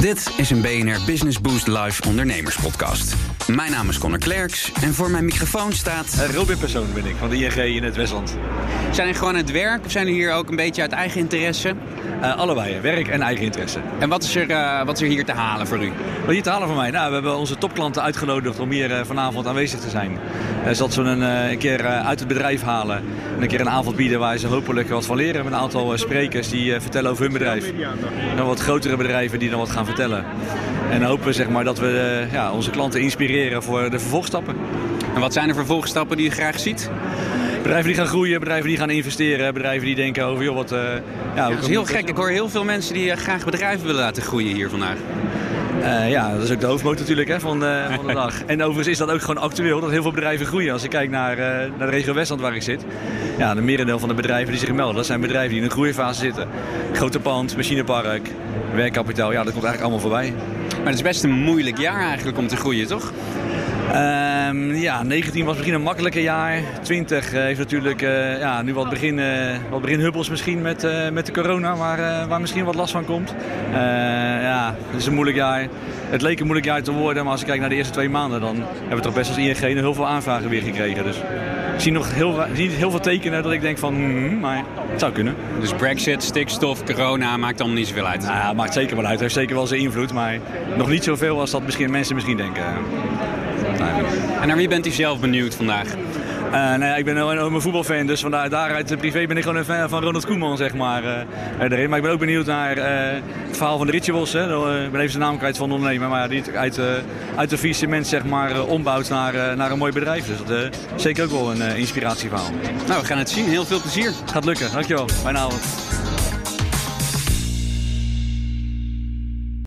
Dit is een BNR Business Boost Live ondernemerspodcast. Mijn naam is Connor Klerks en voor mijn microfoon staat... Uh, Robin Persoon ben ik, van de ING in het Westland. Zijn jullie gewoon aan het werk of zijn jullie hier ook een beetje uit eigen interesse? Uh, allebei, werk en eigen interesse. En wat is, er, uh, wat is er hier te halen voor u? Wat hier te halen voor mij? Nou, we hebben onze topklanten uitgenodigd om hier vanavond aanwezig te zijn. zodat ze een, een keer uit het bedrijf halen en een keer een avond bieden waar ze hopelijk wat van leren. Met een aantal sprekers die vertellen over hun bedrijf. En wat grotere bedrijven die dan wat gaan vertellen. En hopen zeg maar, dat we ja, onze klanten inspireren voor de vervolgstappen. En wat zijn de vervolgstappen die je graag ziet? Bedrijven die gaan groeien, bedrijven die gaan investeren, bedrijven die denken over joh, wat. Uh, ja, dat is heel gek. Ik hoor heel veel mensen die graag bedrijven willen laten groeien hier vandaag. Uh, ja, dat is ook de hoofdmoot natuurlijk hè, van, de, van de dag. En overigens is dat ook gewoon actueel dat heel veel bedrijven groeien. Als ik kijk naar, uh, naar de regio Westland waar ik zit. Ja, de merendeel van de bedrijven die zich melden, dat zijn bedrijven die in een groeifase zitten. Grote pand, machinepark, werkkapitaal, ja, dat komt eigenlijk allemaal voorbij. Maar het is best een moeilijk jaar eigenlijk om te groeien, toch? Um, ja, 19 was misschien een makkelijker jaar. 20 heeft natuurlijk uh, ja, nu wat, begin, uh, wat beginhubbels misschien met, uh, met de corona, waar, waar misschien wat last van komt. ja, het is een moeilijk jaar. Het leek een moeilijk jaar te worden, maar als ik kijk naar de eerste twee maanden, dan hebben we toch best als ING heel veel aanvragen weer gekregen. Dus ik zie nog heel, zie heel veel tekenen dat ik denk van, mm, maar het zou kunnen. Dus brexit, stikstof, corona maakt allemaal niet zoveel uit? Nou, ja, maakt zeker wel uit. Het heeft zeker wel zijn invloed, maar nog niet zoveel als dat misschien, mensen misschien denken. En naar wie bent u zelf benieuwd vandaag? Uh, nou ja, ik ben een enorme voetbalfan, dus vandaar, daaruit privé ben ik gewoon een fan van Ronald Koeman, zeg maar. Uh, erin. Maar ik ben ook benieuwd naar uh, het verhaal van de Rituals. Hè. Ik ben even zijn naam kwijt van de ondernemer, maar die uit, uit de vier cement zeg maar, ombouwt naar, naar een mooi bedrijf. Dus dat is zeker ook wel een inspiratieverhaal. Nou, we gaan het zien. Heel veel plezier. Gaat lukken, dankjewel. Fijne avond.